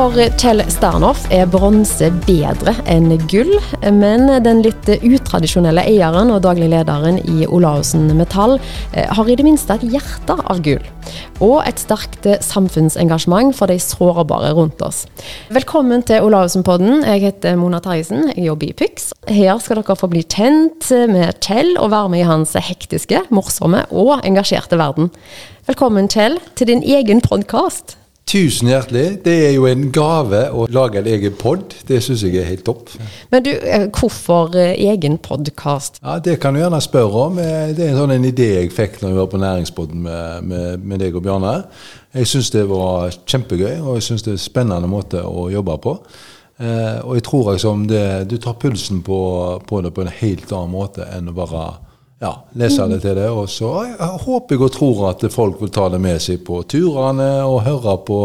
For Kjell Starnoff er bronse bedre enn gull, men den litt utradisjonelle eieren og daglig lederen i Olaussen Metall eh, har i det minste et hjerte av gull. Og et sterkt samfunnsengasjement for de sårbare rundt oss. Velkommen til Olaussen-podden. Jeg heter Mona Terjesen, jeg jobber i Pyx. Her skal dere få bli kjent med Kjell og være med i hans hektiske, morsomme og engasjerte verden. Velkommen, Kjell, til din egen podkast. Tusen hjertelig. Det er jo en gave å lage en egen pod. Det syns jeg er helt topp. Men du, eh, hvorfor eh, egen podkast? Ja, Det kan du gjerne spørre om. Eh, det er en sånn en idé jeg fikk når jeg var på Næringspodden med, med, med deg og Bjarne. Jeg syns det var kjempegøy, og jeg syns det er en spennende måte å jobbe på. Og jeg tror liksom det, du tar pulsen på, på det på en helt annen måte enn å bare ja, lese det til det. Og så håper jeg og tror at folk vil ta det med seg på turene og høre på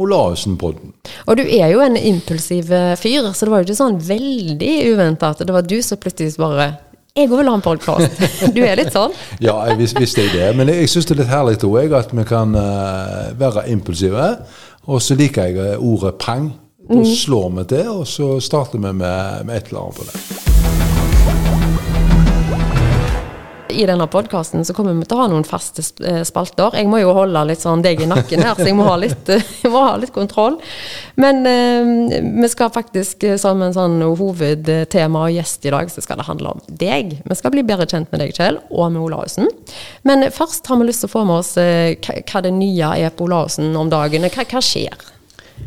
Olaussen-podden. Og du er jo en impulsiv eh, fyr, så det var jo ikke sånn veldig uventa at det var du som plutselig bare jeg vil ha en podkast. Du er litt sånn? ja, jeg visste jeg det. Men jeg, jeg syns det er litt herlig òg, at vi kan uh, være impulsive. Og så liker jeg ordet pang. Da mm. slår vi til, og så starter vi med, med et eller annet på det. I denne podkasten kommer vi til å ha noen faste eh, spalter. Jeg må jo holde litt sånn deg i nakken her, så jeg må ha litt, må ha litt kontroll. Men eh, vi skal faktisk eh, som en sånn hovedtema og gjest i dag, så skal det handle om deg. Vi skal bli bedre kjent med deg, Kjell, og med Olaussen. Men først har vi lyst til å få med oss eh, hva det nye er på Olaussen om dagen. Hva, hva skjer?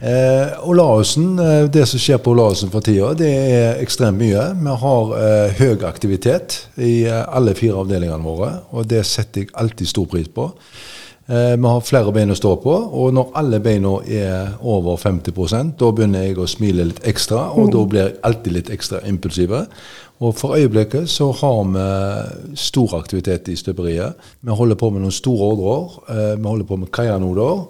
Eh, Olaussen, eh, Det som skjer på Olausen for tida, det er ekstremt mye. Vi har eh, høy aktivitet i eh, alle fire avdelingene våre, og det setter jeg alltid stor pris på. Eh, vi har flere bein å stå på, og når alle beina er over 50 da begynner jeg å smile litt ekstra, og da blir jeg alltid litt ekstra impulsive. Og For øyeblikket så har vi stor aktivitet i støperiet. Vi holder på med noen store ordrer. Eh, vi holder på med kaianoder.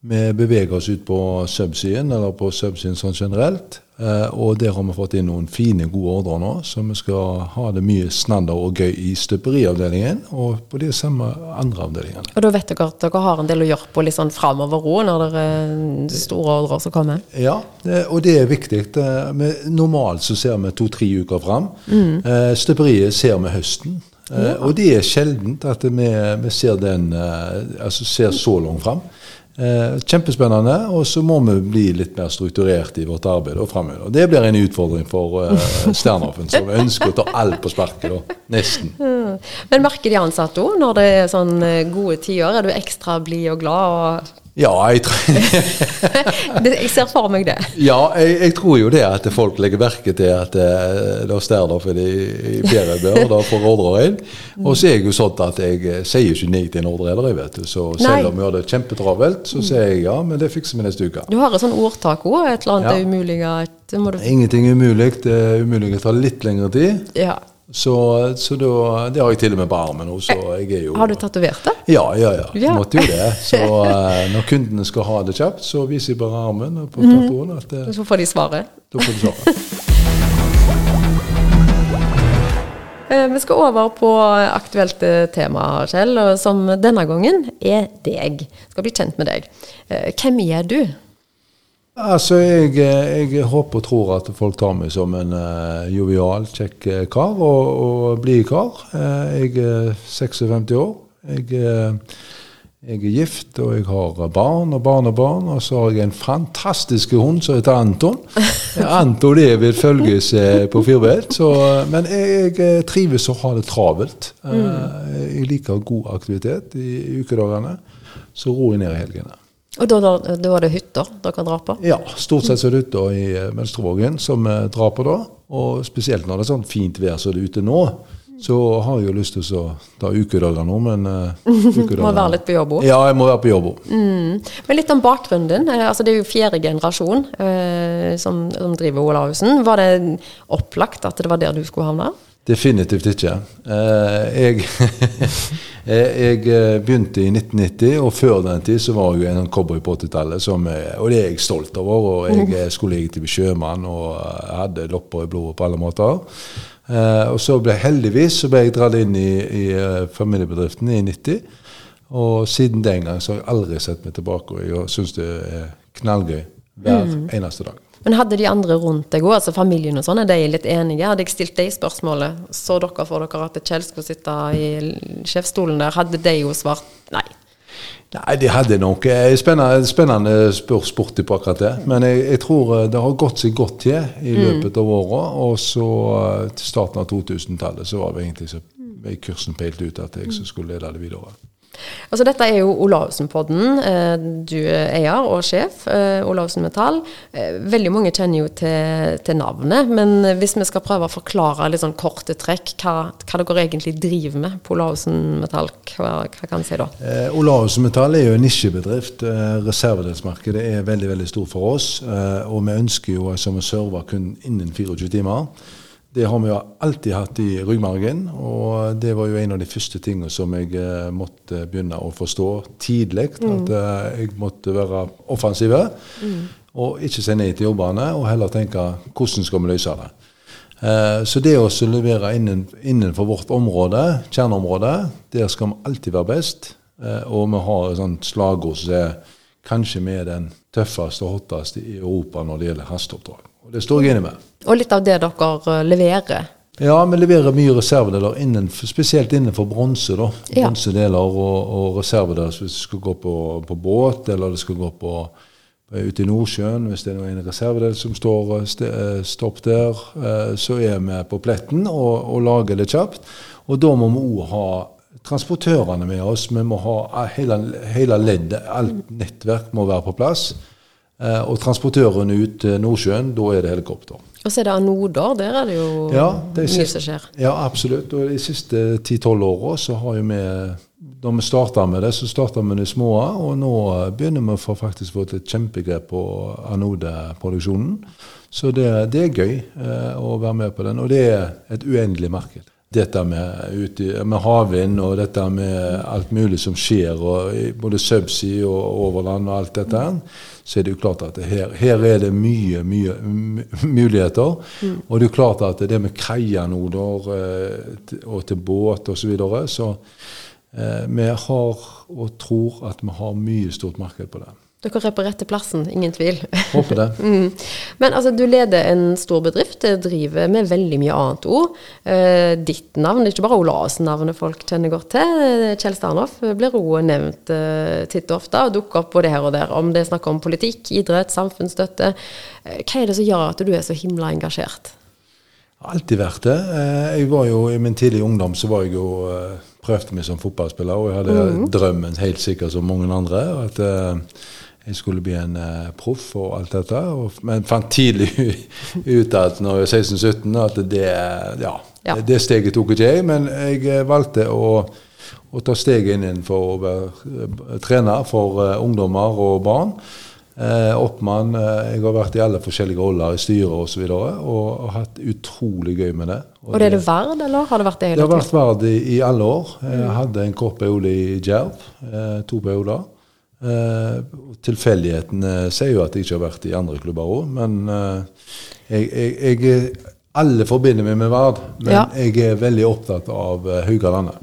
Vi beveger oss ut på subsyen, eller på subsyen sånn generelt. Eh, og der har vi fått inn noen fine, gode ordrer nå, så vi skal ha det mye snadder og gøy i støperiavdelingen og på de samme andre avdelingene. Og da vet dere at dere har en del å gjøre på litt sånn framover ro når det er store ordrer som kommer? Ja, og det er viktig. Eh, normalt så ser vi to-tre uker fram. Mm. Eh, støperiet ser vi høsten. Ja. Og det er sjeldent at vi, vi ser, den, altså ser så langt fram. Eh, kjempespennende. Og så må vi bli litt mer strukturert i vårt arbeid og framover. Det blir en utfordring for uh, Sternhoffen, som ønsker å ta alt på sparket. Nesten. Men merker de ansatte òg når det er sånn eh, gode tider? Er du ekstra blid og glad? og ja, jeg, tror jeg ser for meg det. Ja, jeg, jeg, tror jo det at folk legger merke til at det da Sterdorf for i, i bedre bør, da får ordre inn. Og så er jeg jo sånn at jeg uh, sier ikke nei til en ordre heller, jeg vet du. Så selv om vi har det kjempetravelt, så sier jeg ja, men det fikser vi neste uke. Du har et sånn ordtak òg, et eller annet ja. er umulig at Ingenting er umulig. Det er umulig å ta litt lengre tid. Ja. Så, så da, det har jeg til og med på armen nå. Har du tatovert det? Ja, ja, ja. ja. Måtte jo det. Så uh, når kundene skal ha det kjapt, så viser jeg bare armen på mhm. tatoen. At, det... så får de svaret? Da får de svaret. uh, vi skal over på aktuelt tema, Kjell, som denne gangen er deg. Skal bli kjent med deg. hvem er du? Altså, jeg, jeg, håper og tror at folk tar meg som en uh, jovial, kjekk uh, kar og, og blid kar. Uh, jeg er 56 år. Jeg, jeg, er gift, og jeg har barn og barnebarn. Og og så har jeg en fantastisk hund som heter Anton. Anton lever følges på firbeint. Men jeg, jeg, trives å ha det travelt. Mm. Jeg liker god aktivitet i, i ukedagene. Så roer jeg ned i helgene. Og da, da, da var det hytter dere drar på? Ja, stort sett så er det hytter i eh, Venstrevågen som vi drar på da. Og spesielt når det er sånn fint vær som det er ute nå, så har jeg jo lyst til å ta ukedager nå, men uh, ukedager. Må være litt på jobb òg? Ja, jeg må være på jobb òg. Mm. Men litt om bakgrunnen din. Eh, altså, det er jo fjerde generasjon uh, som, som, driver Olavsen, Var det opplagt at det var der du skulle havne? Definitivt ikke. Eh, jeg, jeg, eh, begynte i 1990, og før den tid så var jeg en cowboy på 80-tallet. Og det er jeg stolt over. og Jeg skulle egentlig bli sjømann og hadde lopper i blodet på alle måter. Eh, og så ble heldigvis så ble jeg dratt inn i, i familiebedriften i 90. Og siden den gang så har jeg aldri sett meg tilbake, og jeg syns det er knallgøy hver eneste dag. Men hadde de andre rundt deg òg, altså familien og sånn, er de litt enige? Hadde jeg stilt de spørsmålet, så dere for dere at Kjell skulle sitte i sjefsstolen der, hadde de jo svart nei? Nei, de hadde nok eh, spennende, spennende sport på akkurat det. Men jeg, jeg tror eh, det har gått seg godt til i løpet av året. Og så eh, til starten av 2000-tallet så var vi egentlig så kursen peilt ut at jeg skulle lede det videre. Altså Dette er jo Olavsen-podden. Eh, Du er eier og sjef. eh, Olavsen Metall. Eh, Veldig mange kjenner jo til, til navnet, men hvis vi skal prøve å forklare litt sånn korte trekk hva, hva dere egentlig driver med på Olavsen Metall, hva, hva kan en si da? Eh, Olavsen Metall er jo en nisjebedrift. Reservedelsmarkedet er veldig veldig stort for oss. Og vi ønsker jo altså, å serve kun innen 24 timer. Det har vi jo alltid hatt i ryggmargen, og det var jo en av de første tingene som jeg eh, måtte begynne å forstå tidlig. At eh, jeg måtte være offensive, og ikke si nei til jobbene, og heller tenke hvordan skal vi løse det. Eh, Så det å levere innen, innenfor vårt område, kjerneområde, der skal vi alltid være best. Og vi har et sånt slagord som er kanskje vi er den tøffeste og hotteste i Europa når det gjelder hasteoppdrag. Og det står jeg enig med. Og litt av det dere eh, leverer. Ja, vi leverer mye reservedeler, innenfor, spesielt innenfor bronse. da. Ja. Bronsedeler og, og reservedeler hvis det skal gå på, på båt, eller det skal gå på ute i Nordsjøen. Hvis det er en reservedel som står eh, st eh, stopp der, eh, så er vi på pletten og, og lager det kjapt. Og da må vi òg ha transportørene med oss. Vi må ha hele, hele leddet, alt nettverk må være på plass. Eh, og transportørene ut til Nordsjøen, da er det helikopter. Og så er det anoder, der er det jo Ja, det mye siste, som skjer. Ja, absolutt. Og de siste 10-12 åra så har jo vi Da vi starta med det, så starta vi det små, og nå begynner vi å få faktisk få et kjempegrep på anodeproduksjonen. Så det, det er gøy eh, å være med på den, og det er et uendelig marked. Dette med, ute, med havvind og dette med alt mulig som skjer, både subsea og overland og alt dette, så er det jo klart at her, her er det mye, mye muligheter. muligheter. Og det er jo klart at det med kaianoder eh, og til båt osv. Så, videre, så eh, vi har og tror at vi har mye stort marked på det. Dere er på rette plassen, ingen tvil. Håper det. Mm. Men altså, du leder en stor bedrift, eh, driver med veldig mye annet ord. Eh, ditt navn, ikke bare Olasen-navnet folk kjenner godt til. Eh, Kjell Starnoff blir òg nevnt eh, titt og ofte, og dukker opp både her og der. Om det er snakk om politikk, idrett, samfunnsstøtte. Eh, hva er det som gjør at du er så himla engasjert? Alltid vært det. Eh, Jeg var jo, I min tidlige ungdom så var jeg jo, prøvde meg som fotballspiller, og jeg hadde drømmen helt sikkert som mange andre. at jeg skulle bli en uh, proff og alt dette. Og, men fant tidlig ut at når jeg var 16-17 at det, ja, Ja. det steget tok ikke jeg. Men jeg eh, valgte å, å ta steget inn innenfor å være eh, trener for uh, ungdommer og barn. Uh, oppmann. Jeg har vært i alle forskjellige roller i styret osv. Og, så videre, og har hatt utrolig gøy med det. Og det er det verd, eller har det vært det Det har vært verd i, i alle år. Jeg hadde en kort periode i Djerv. To perioder. Eh, tilfeldighetene sier jo at jeg ikke har vært i andre klubber òg, men uh, jeg, jeg, jeg Alle forbinder meg med Vard, men Ja. jeg er veldig opptatt av uh, Haugalandet.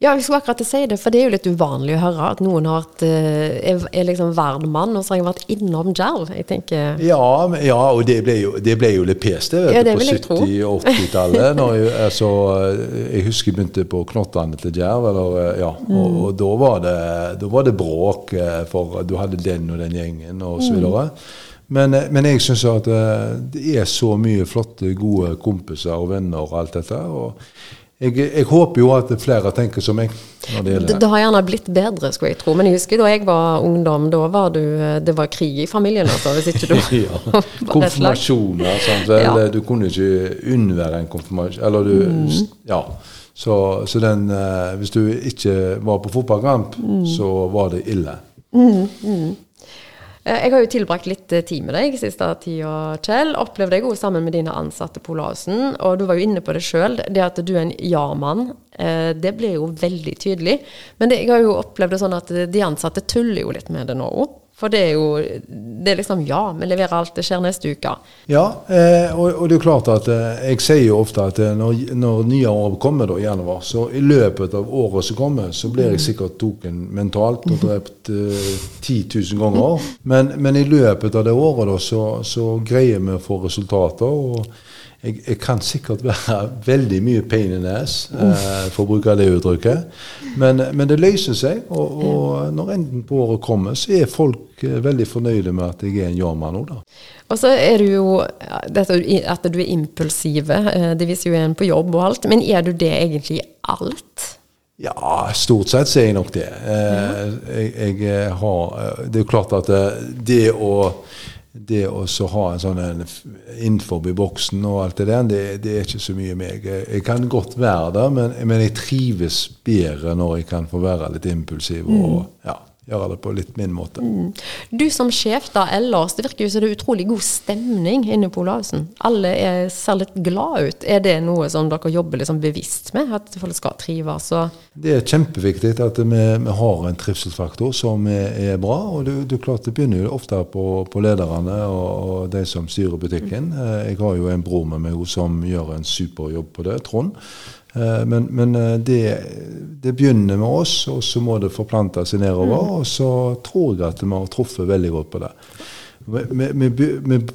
Ja, jeg skulle akkurat si det, for det er jo litt uvanlig å høre at noen har vært, eh, er, er liksom verdmann, og så har jeg vært innom Jerv. Jeg tenker Ja, ja og det ble jo, det ble jo litt pes, det, Ja, det på vil jeg tro. 70- og 80-tallet. når Jeg, altså, jeg husker jeg begynte på Knottane til Jerv, ja, Mm. og, og da, var det, da var det bråk, eh, for du hadde den og den gjengen og så Mm. videre. Men, eh, men jeg syns at det er så mye flotte, gode kompiser og venner og alt dette. og jeg, jeg håper jo at flere tenker som meg når det det, gjelder det har gjerne blitt bedre, skulle jeg tro. Men jeg husker da jeg var ungdom, da var du Det var krig i familien, altså, hvis ikke du ja. Konfirmasjoner. Sant? Ja. Du kunne ikke unnvære en konfirmasjon. Eller du Mm. Ja. Så, så den eh, Hvis du ikke var på fotballkamp, Mm. så var det ille. Eh, Jeg har jo tilbrakt litt eh, tid med deg siste tida, Kjell. Opplevde deg òg sammen med dine ansatte på Olavsen. Og du var jo inne på det sjøl, det at du er en ja-mann. eh, Det blir jo veldig tydelig. Men det, jeg har jo opplevd det sånn at de ansatte tuller jo litt med det nå òg. For det er jo det er liksom Ja, vi leverer alt, det skjer neste uke. Ja, eh, og, og, det er klart at eh, jeg sier jo ofte at eh, når, når nye år kommer, da, i januar, så i løpet av året som kommer, så blir jeg sikkert token mentalt og drept eh, 10 000 ganger. Men, men, i løpet av det året da, så, så greier vi å få resultater. og jeg, jeg, kan sikkert være veldig mye pain in ass, eh, for å bruke det uttrykket. Men, men det løser seg, og, og når enden på året kommer, så er folk eh, veldig fornøyde med at jeg er en ja-mann nå, da. Og så er du jo dette, At du er impulsive, eh, det viser jo en på jobb og alt. Men er du det egentlig i alt? Ja, stort sett så er jeg nok det. Eh, jeg, jeg har Det er jo klart at det å det å ha en sånn innenfor boksen og alt det der, det, det, er ikke så mye meg. Jeg kan godt være der, men, men, jeg trives bedre når jeg kan få være litt impulsiv. og mm. ja, gjøre det på litt min måte. Mm. Du som sjef da ellers, det virker jo som det er utrolig god stemning inne på Olavsen. Alle er, ser litt glad ut. Er det noe som dere jobber liksom bevisst med, at folk skal trives? Det er kjempeviktig at vi, vi har en trivselsfaktor som er, er bra. og det, du, klart det begynner jo ofte på, på lederne og, og, de som styrer butikken. Mm. Jeg har jo en bror med meg som gjør en super jobb på det, Trond. Eh, men, men eh, det, det, begynner med oss, og så må det forplante seg nedover. Mm. Og så tror jeg at vi har truffet veldig godt på det. Vi,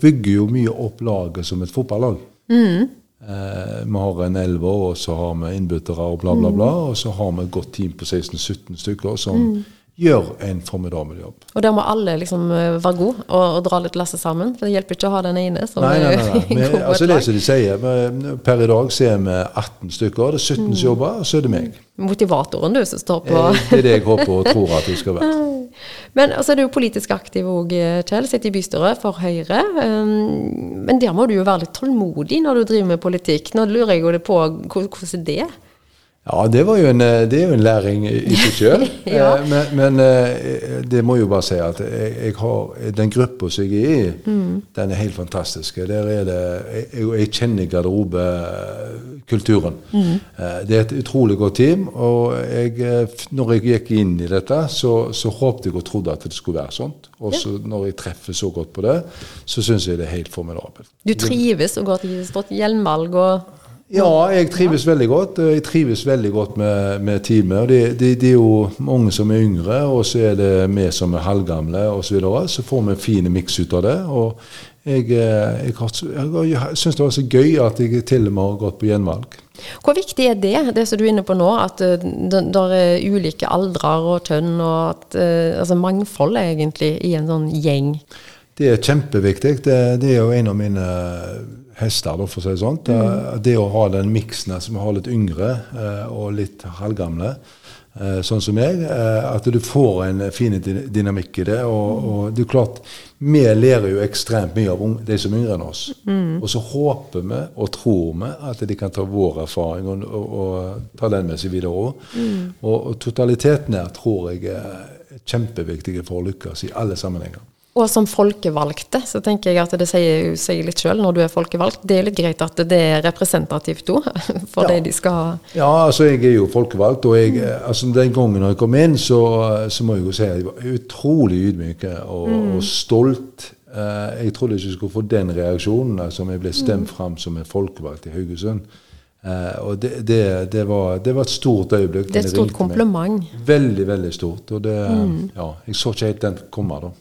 bygger jo mye opp laget som et fotballag. Mm. Eh, vi har en elver, og så har vi innbyttere og bla, bla, bla. Mm. Og så har vi et godt team på 16-17 stykker som mm gjør en formidabel jobb. Og der må alle liksom eh, være gode og, og, dra litt lasset sammen? For det hjelper ikke å ha den ene som nei, nei, nei, nei. Men, altså det som de sier, Per i dag så er vi 18 stykker. Det er 17 mm. som jobber, og så er det meg. Motivatoren du som står på eh, Det er det jeg håper og tror at du skal være. Men så altså, er du politisk aktiv òg, Kjell. Sitter i bystyret for Høyre. Um, men der må du jo være litt tålmodig når du driver med politikk. Nå lurer jeg jo på hvordan er det ja, det, var jo en, eh, det er jo en læring i seg sjøl. ja. Eh, men, men, eh, det må jo bare si at jeg, jeg har, den gruppa som jeg er i, mm. den er helt fantastisk. Der er det, jeg, jeg kjenner garderobekulturen. Mm. Det er et utrolig godt team. Og jeg, når jeg gikk inn i dette, så, så håpte jeg og trodde at det skulle være sånt. Og så ja. når jeg treffer så godt på det, så syns jeg det er helt formidabelt. Du trives og går til hjelmvalg og ja, jeg trives veldig godt. Jeg trives veldig godt med, med teamet. Det, det, det, er jo mange som er yngre, og så er det vi som er halvgamle osv. Så, videre. så får vi en fin miks ut av det. og jeg, jeg, jeg, jeg syns det var så gøy at jeg til og med har gått på gjenvalg. Hvor viktig er det, det som du er inne på nå, at eh, det er ulike aldrer og kjønn, og at eh, altså mangfold egentlig i en sånn gjeng? Det er kjempeviktig. Det, det er jo en av mine hester, for å si det sånn. Mm. Det å ha den miksen som har litt yngre eh, og litt halvgamle, eh, sånn som meg, at du får en fin dynamikk i det. Og, mm. og det er klart, vi lærer jo ekstremt mye av de som er yngre enn oss. Mm. Og så håper vi og tror vi at de kan ta vår erfaring og, og, og ta den med seg videre òg. Mm. Og totaliteten her tror jeg er kjempeviktig for å lykkes i alle sammenhenger. Og som folkevalgte, så tenker jeg at det sier seg litt sjøl når du er folkevalgt. Det er litt greit at det er representativt òg, for ja. det de skal ha. Ja, altså jeg er jo folkevalgt, og jeg, altså den gangen jeg kom inn, så, så må jeg jo si at jeg var utrolig ydmyk og, mm. og, stolt. Eh, jeg trodde ikke jeg skulle få den reaksjonen, altså om jeg ble stemt mm. fram som en folkevalgt i Haugesund. Uh, og det, det, det, var, det, var, et stort øyeblikk. Det er et stort kompliment. Veldig, veldig stort. Og det, mm. ja, jeg så ikke helt den komme da.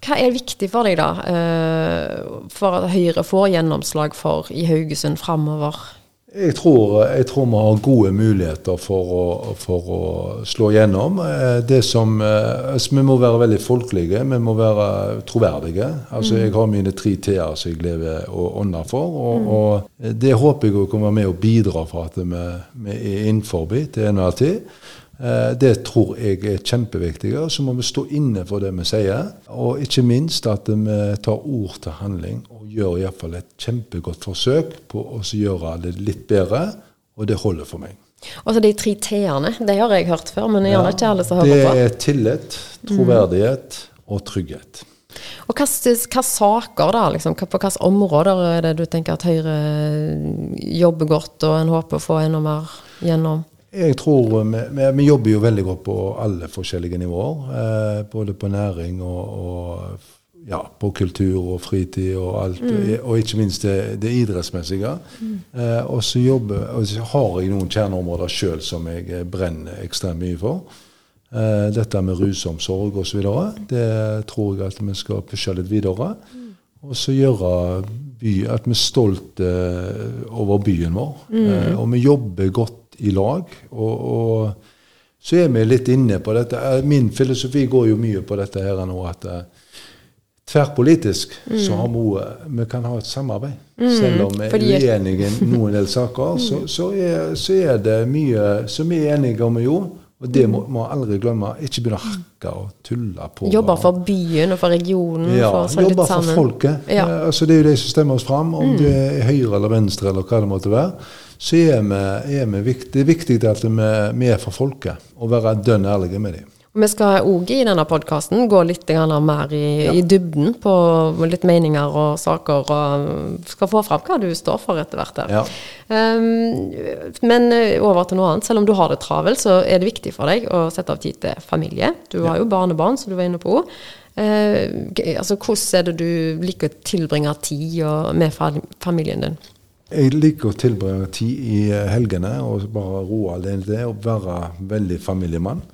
Hva er viktig for deg, da, eh, for at Høyre får gjennomslag for i Haugesund framover? Jeg tror, jeg tror, vi har gode muligheter for å, for å slå gjennom. Eh, det som, eh, altså vi må være veldig folkelige, vi må være troverdige. Altså, mm. Jeg har mine tre t-er som jeg lever og ånder for. Og, mm. og, det håper jeg å være med og bidra for at vi, vi er innenfor til enhver tid. Eh, det tror jeg er kjempeviktig. Og så må vi stå inne for det vi sier. Og ikke minst at vi tar ord til handling og gjør iallfall et kjempegodt forsøk på å gjøre det litt bedre. Og det holder for meg. Og så De tre t-ene, det har jeg hørt før, men gjerne ja, ikke alle som hører på. Det er tillit, troverdighet mm. og trygghet. Og hva, hva saker da, liksom, på hvilke områder er det du tenker at Høyre jobber godt, og en håper å få enda mer gjennom? Jeg tror vi, vi, vi jobber jo veldig godt på alle forskjellige nivåer. Eh, både på næring og, og ja, på kultur og fritid og alt. Og ikke minst det, det idrettsmessige. Eh, og så har jeg noen kjerneområder sjøl som jeg eh, brenner ekstremt mye for. Eh, dette med rusomsorg osv. Det tror jeg at vi skal pushe litt videre. Og så gjøre by, at vi er stolte over byen vår. Eh, og vi jobber godt i lag. Og, og så er vi litt inne på dette. Eh, Min filosofi går jo mye på dette her nå at tverrpolitisk tverrpolitisk så har vi, vi kan ha et samarbeid. Selv om vi er fordi- uenige i noen del saker, så, så, er, så er det mye som vi er enige om. Jo, og det må vi aldri glemme. Ikke begynne å hakke og tulle på. Jobbe for byen og for regionen. Ja, for jobbe for folket. Ja. Eh, altså det er jo de som stemmer oss fram, om det er høyre eller venstre eller hva det måtte være. Så er vi, er vi viktig, det er viktig at vi, vi er for folket, og være dønn ærlige med dem. Vi skal òg i denne podkasten gå litt mer i, Ja. i dybden på litt meninger og saker, og skal få fram hva du står for etter hvert. Ja. Um, men eh, over til noe annet. Selv om du har det travelt, så er det viktig for deg å sette av tid til familie. Du har jo barnebarn, som du var inne på. Uh, altså, hvordan er det du liker å tilbringe tid med familien din? Jeg liker å tilbringe tid i eh, helgene og bare roe alene til og være veldig familiemann.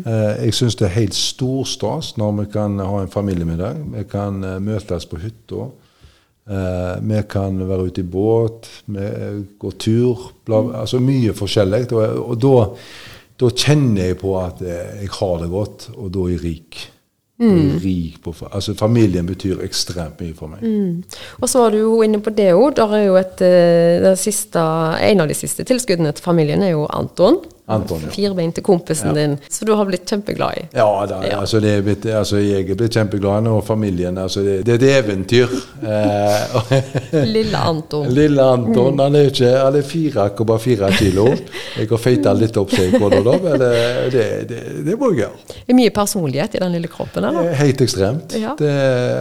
Eh, jeg syns det er helt storstas når vi kan ha en familiemiddag. Vi kan eh, møtes på hytta. Eh, vi kan være ute i båt, vi går tur. Altså mye forskjellig. Og, da, da kjenner jeg på at jeg har det godt, og da er jeg rik. Er rik på, altså Familien betyr ekstremt mye for meg. Og så var du jo inne på det òg. Eh, en av de siste tilskuddene til familien er jo Anton. Anton, ja. Firbeinte kompisen din, så du har blitt kjempeglad i. Ja, da, Ja. Altså, det er blitt, altså, jeg er blitt kjempeglad nå, og familien. Altså, det, det er et eventyr. Eh, Lille Anton. Lille Anton han er ikke, han er 4,4 kilo. Jeg har feita litt opp seg på det, det, det, det, må jeg gjøre. Det er mye personlighet i den lille kroppen, Det eller? er Helt ekstremt. Ja.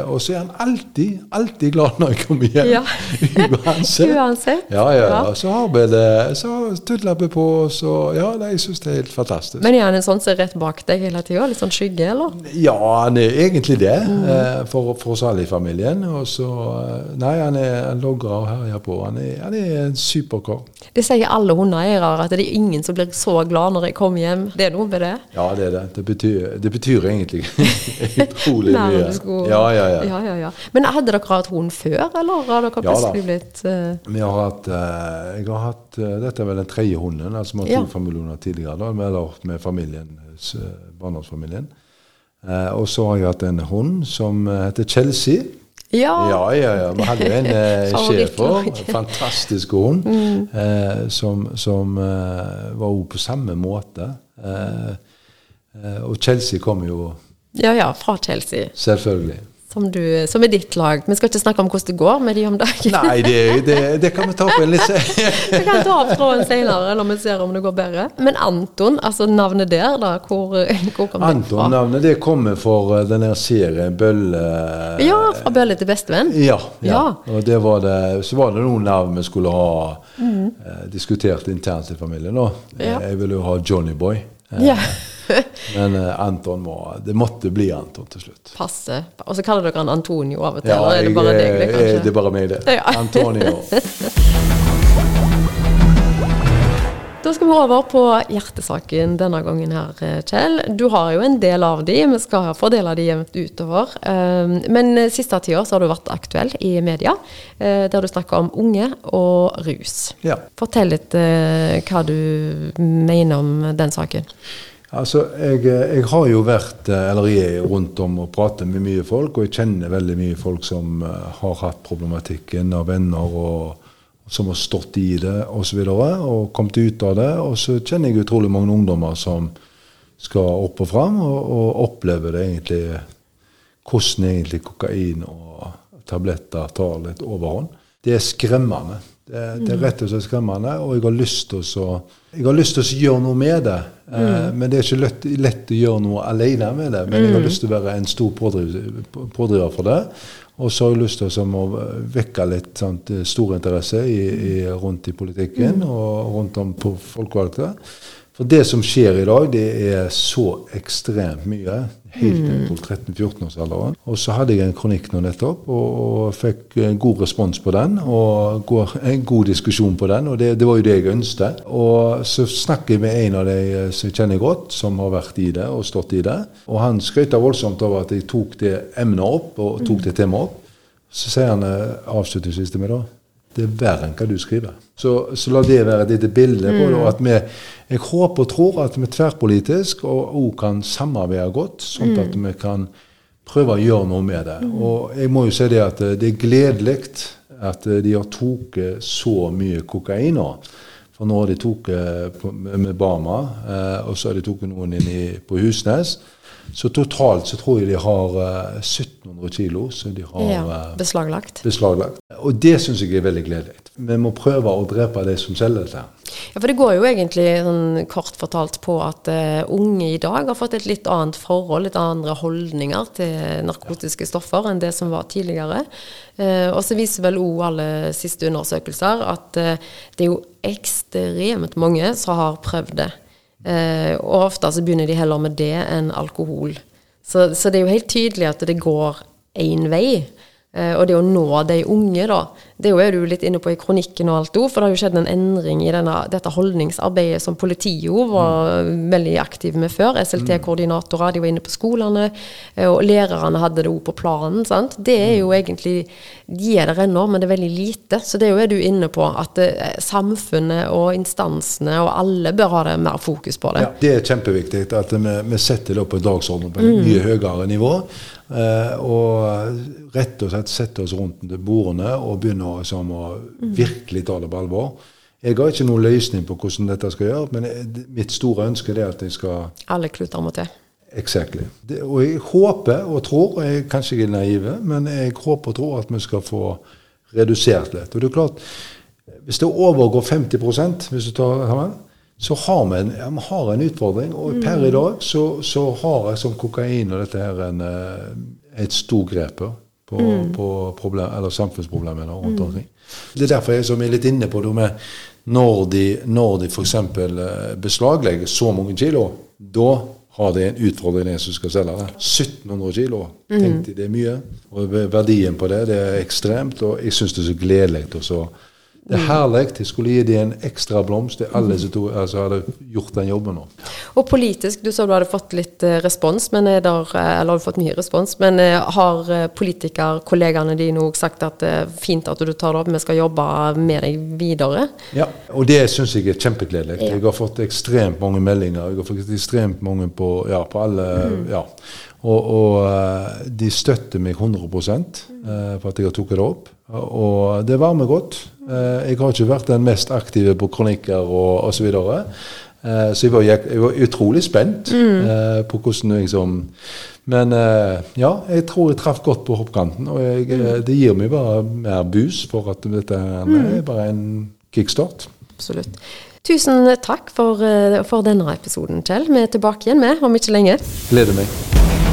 Og så er han alltid, alltid glad når jeg kommer hjem. Ja. Uansett. Uansett. Ja, ja, Ja. ja. Så har vi det, så tudler vi på, så ja, nei, jeg syns det er helt fantastisk. Men er han en sånn som er rett bak deg hele tida? Litt sånn skygge, eller? Ja, han er egentlig det, Mm. eh, for, for oss alle i familien. Og så, eh, Nei, han er en logger og herjer på. Han er, han er en superkar. Det sier alle hundeeiere, at det er ingen som blir så glad når de kommer hjem. Det er noe med det. Ja, det er det. Det betyr, det betyr egentlig utrolig mye. Ja, ja, ja. ja, ja, ja. Men hadde dere hatt hund før, eller har dere plutselig blitt uh... Vi har hatt, uh, jeg har hatt uh, Dette er vel den tredje hunden. altså Vi har to Ja. Familiehunder tidligere, da, med familien, barndomsfamilien. Eh, og så har jeg hatt en hund som eh, heter Chelsea. Ja! Ja, ja, ja. Vi hadde en eh, schæfer, fantastisk hund, eh, som, som eh, var også på samme måte. Eh, og Chelsea kom jo Ja, ja, fra Chelsea. selvfølgelig. Som, du, som er ditt lag. Vi skal ikke snakke om hvordan det går med de om dagen. Nei, det, det, det kan vi ta på en litt Vi kan ta opp tråden senere når vi ser om det går bedre. Men Anton, altså navnet der, da, hvor, hvor kom det fra? Anton-navnet det kommer for denne den der serien Bølle Ja, fra bølle til bestevenn. Ja, ja. Ja. Og det var det, så var det noen navn vi skulle ha eh, diskutert internt i familien. Da. Ja. Jeg ville jo ha Johnny Boy. Eh, Ja. Men eh, Anton må, det måtte bli Anton til slutt. Passe. Og så kaller dere han Antonio av og til. Ja, eller er det bare deg, det, eh, kanskje? det er bare meg, det. Ja. Antonio. Da skal vi over på hjertesaken denne gangen her, eh, Kjell. Du har jo en del av de, vi skal fordele de jevnt utover. Um, Men eh, siste tida så har du vært aktuell i media, der du snakker om unge og rus. Ja. Fortell litt hva du mener om den saken. Altså, jeg, jeg har jo vært, eh, eller jeg er rundt om og prater med mye folk, og jeg kjenner veldig mye folk som eh, har hatt problematikken av venner og som har stått i det osv. Og, så og kommet ut av det. Og så kjenner jeg utrolig mange ungdommer som skal opp og fram og, og opplever det egentlig hvordan egentlig kokain og tabletter tar litt overhånd. Det er skremmende. Det, det er rett og slett skremmende, og jeg har lyst til å gjøre noe med det. Eh, men det er ikke lett, lett å gjøre noe alene med det. Men jeg har lyst til å være en stor pådriver, pådriver for det. Og så har jeg lyst til å vekke litt sant, stor interesse i, i, rundt i politikken og rundt om på folkevalgte. For det som skjer i dag, det er så ekstremt mye. Helt mm. på 13-14-årsalderen. Og så hadde jeg en kronikk nå nettopp, og, fikk en god respons på den. Og går- en god diskusjon på den, og det, det var jo det jeg ønsket. Og så snakker jeg med en av de eh, som jeg kjenner godt, som har vært i det og stått i det. Og han skrøt voldsomt over at jeg tok det emnet opp, og tok det temaet opp. Så sier han eh, avslutningsvis til meg da det er verre enn hva du skriver. Så, så la det være et lite bilde på det. og at vi, Jeg håper og tror at vi tverrpolitisk og òg kan samarbeide godt, sånn at vi kan prøve å gjøre noe med det. Og jeg må jo si det at eh, det er gledelig at eh, de har tatt så mye kokain nå. For nå har de tatt med Bama, eh, og så har de tatt noen inn på Husnes. Så totalt så tror jeg de har eh, 1700 kilo som de har Ja, eh, beslaglagt. beslaglagt. Og det syns jeg er veldig gledelig. Vi må prøve å drepe de som selger dette. Ja, for Det går jo egentlig sånn, kort fortalt på at uh, unge i dag har fått et litt annet forhold, litt andre holdninger til narkotiske stoffer enn det som var tidligere. Uh, og så viser vel òg alle siste undersøkelser at uh, det er jo ekstremt mange som har prøvd det. Eh, og ofte så begynner de heller med det enn alkohol. Så, så det er jo helt tydelig at det går én vei. Eh, og det å nå de unge, da, det er du litt inne på i kronikken og alt òg, for det har jo skjedd en endring i denne, dette holdningsarbeidet som politiet jo var veldig aktive med før. SLT-koordinatorer, de var inne på skolene, eh, og lærerne hadde det òg på planen. sant? Det er jo egentlig De er der ennå, men det er veldig lite. Så det er jo du inne på, at eh, samfunnet og instansene og alle bør ha det mer fokus på det. Ja, det er kjempeviktig at vi, vi setter det opp på dagsordenen på et mye høyere nivå. Eh, og rett og slett sette oss rundt bordene og begynne liksom, å virkelig ta det på alvor. Jeg har ikke noen løsning på hvordan dette skal gjøres, men mitt store ønske er at jeg skal Alle kluter må til. Exactly. Det, og jeg håper og tror, og jeg kanskje jeg er naive, men jeg håper og tror at vi skal få redusert litt. Og det er klart, hvis det overgår 50% hvis du tar så har vi en, ja, har en utfordring. Og per i dag så, så har jeg som kokain og dette her en, eh, et stort grep på, på problem, eller samfunnsproblemene rundt omkring. Det er derfor jeg som er litt inne på det med når de, når de f.eks. beslaglegger så mange kilo, da har de en utfordring, den som skal selge det. 1700 kilo, tenk de, det er mye. Og verdien på det det er ekstremt, og jeg syns det er så gledelig. å så det er herlig. Jeg skulle gi dem en ekstra blomst til alle som to- altså, hadde gjort den jobben nå. Og politisk, du sa du hadde fått litt eh, respons, men er der, eh, eller har du fått mye respons, men eh, har politikerkollegaene dine òg sagt at det er fint at du tar det opp, vi skal jobbe med deg videre? Ja, og det syns jeg er kjempegledelig. Ja. Jeg har fått ekstremt mange meldinger. Jeg har fått ekstremt mange på, ja, på alle ja. Og, og eh, de støtter meg 100 eh, for at jeg har tatt det opp. Og det varmer godt. Eh, Jeg har ikke vært den mest aktive på kronikker og osv. Så, videre. Så jeg var, jeg, var utrolig spent mm. på hvordan liksom Men ja, jeg tror jeg traff godt på hoppkanten. Og jeg, eh, det gir meg bare mer bus for at dette er bare en kickstart. Absolutt. Tusen takk for, for denne episoden, Kjell. Vi er tilbake igjen med om ikke lenge. Gleder meg.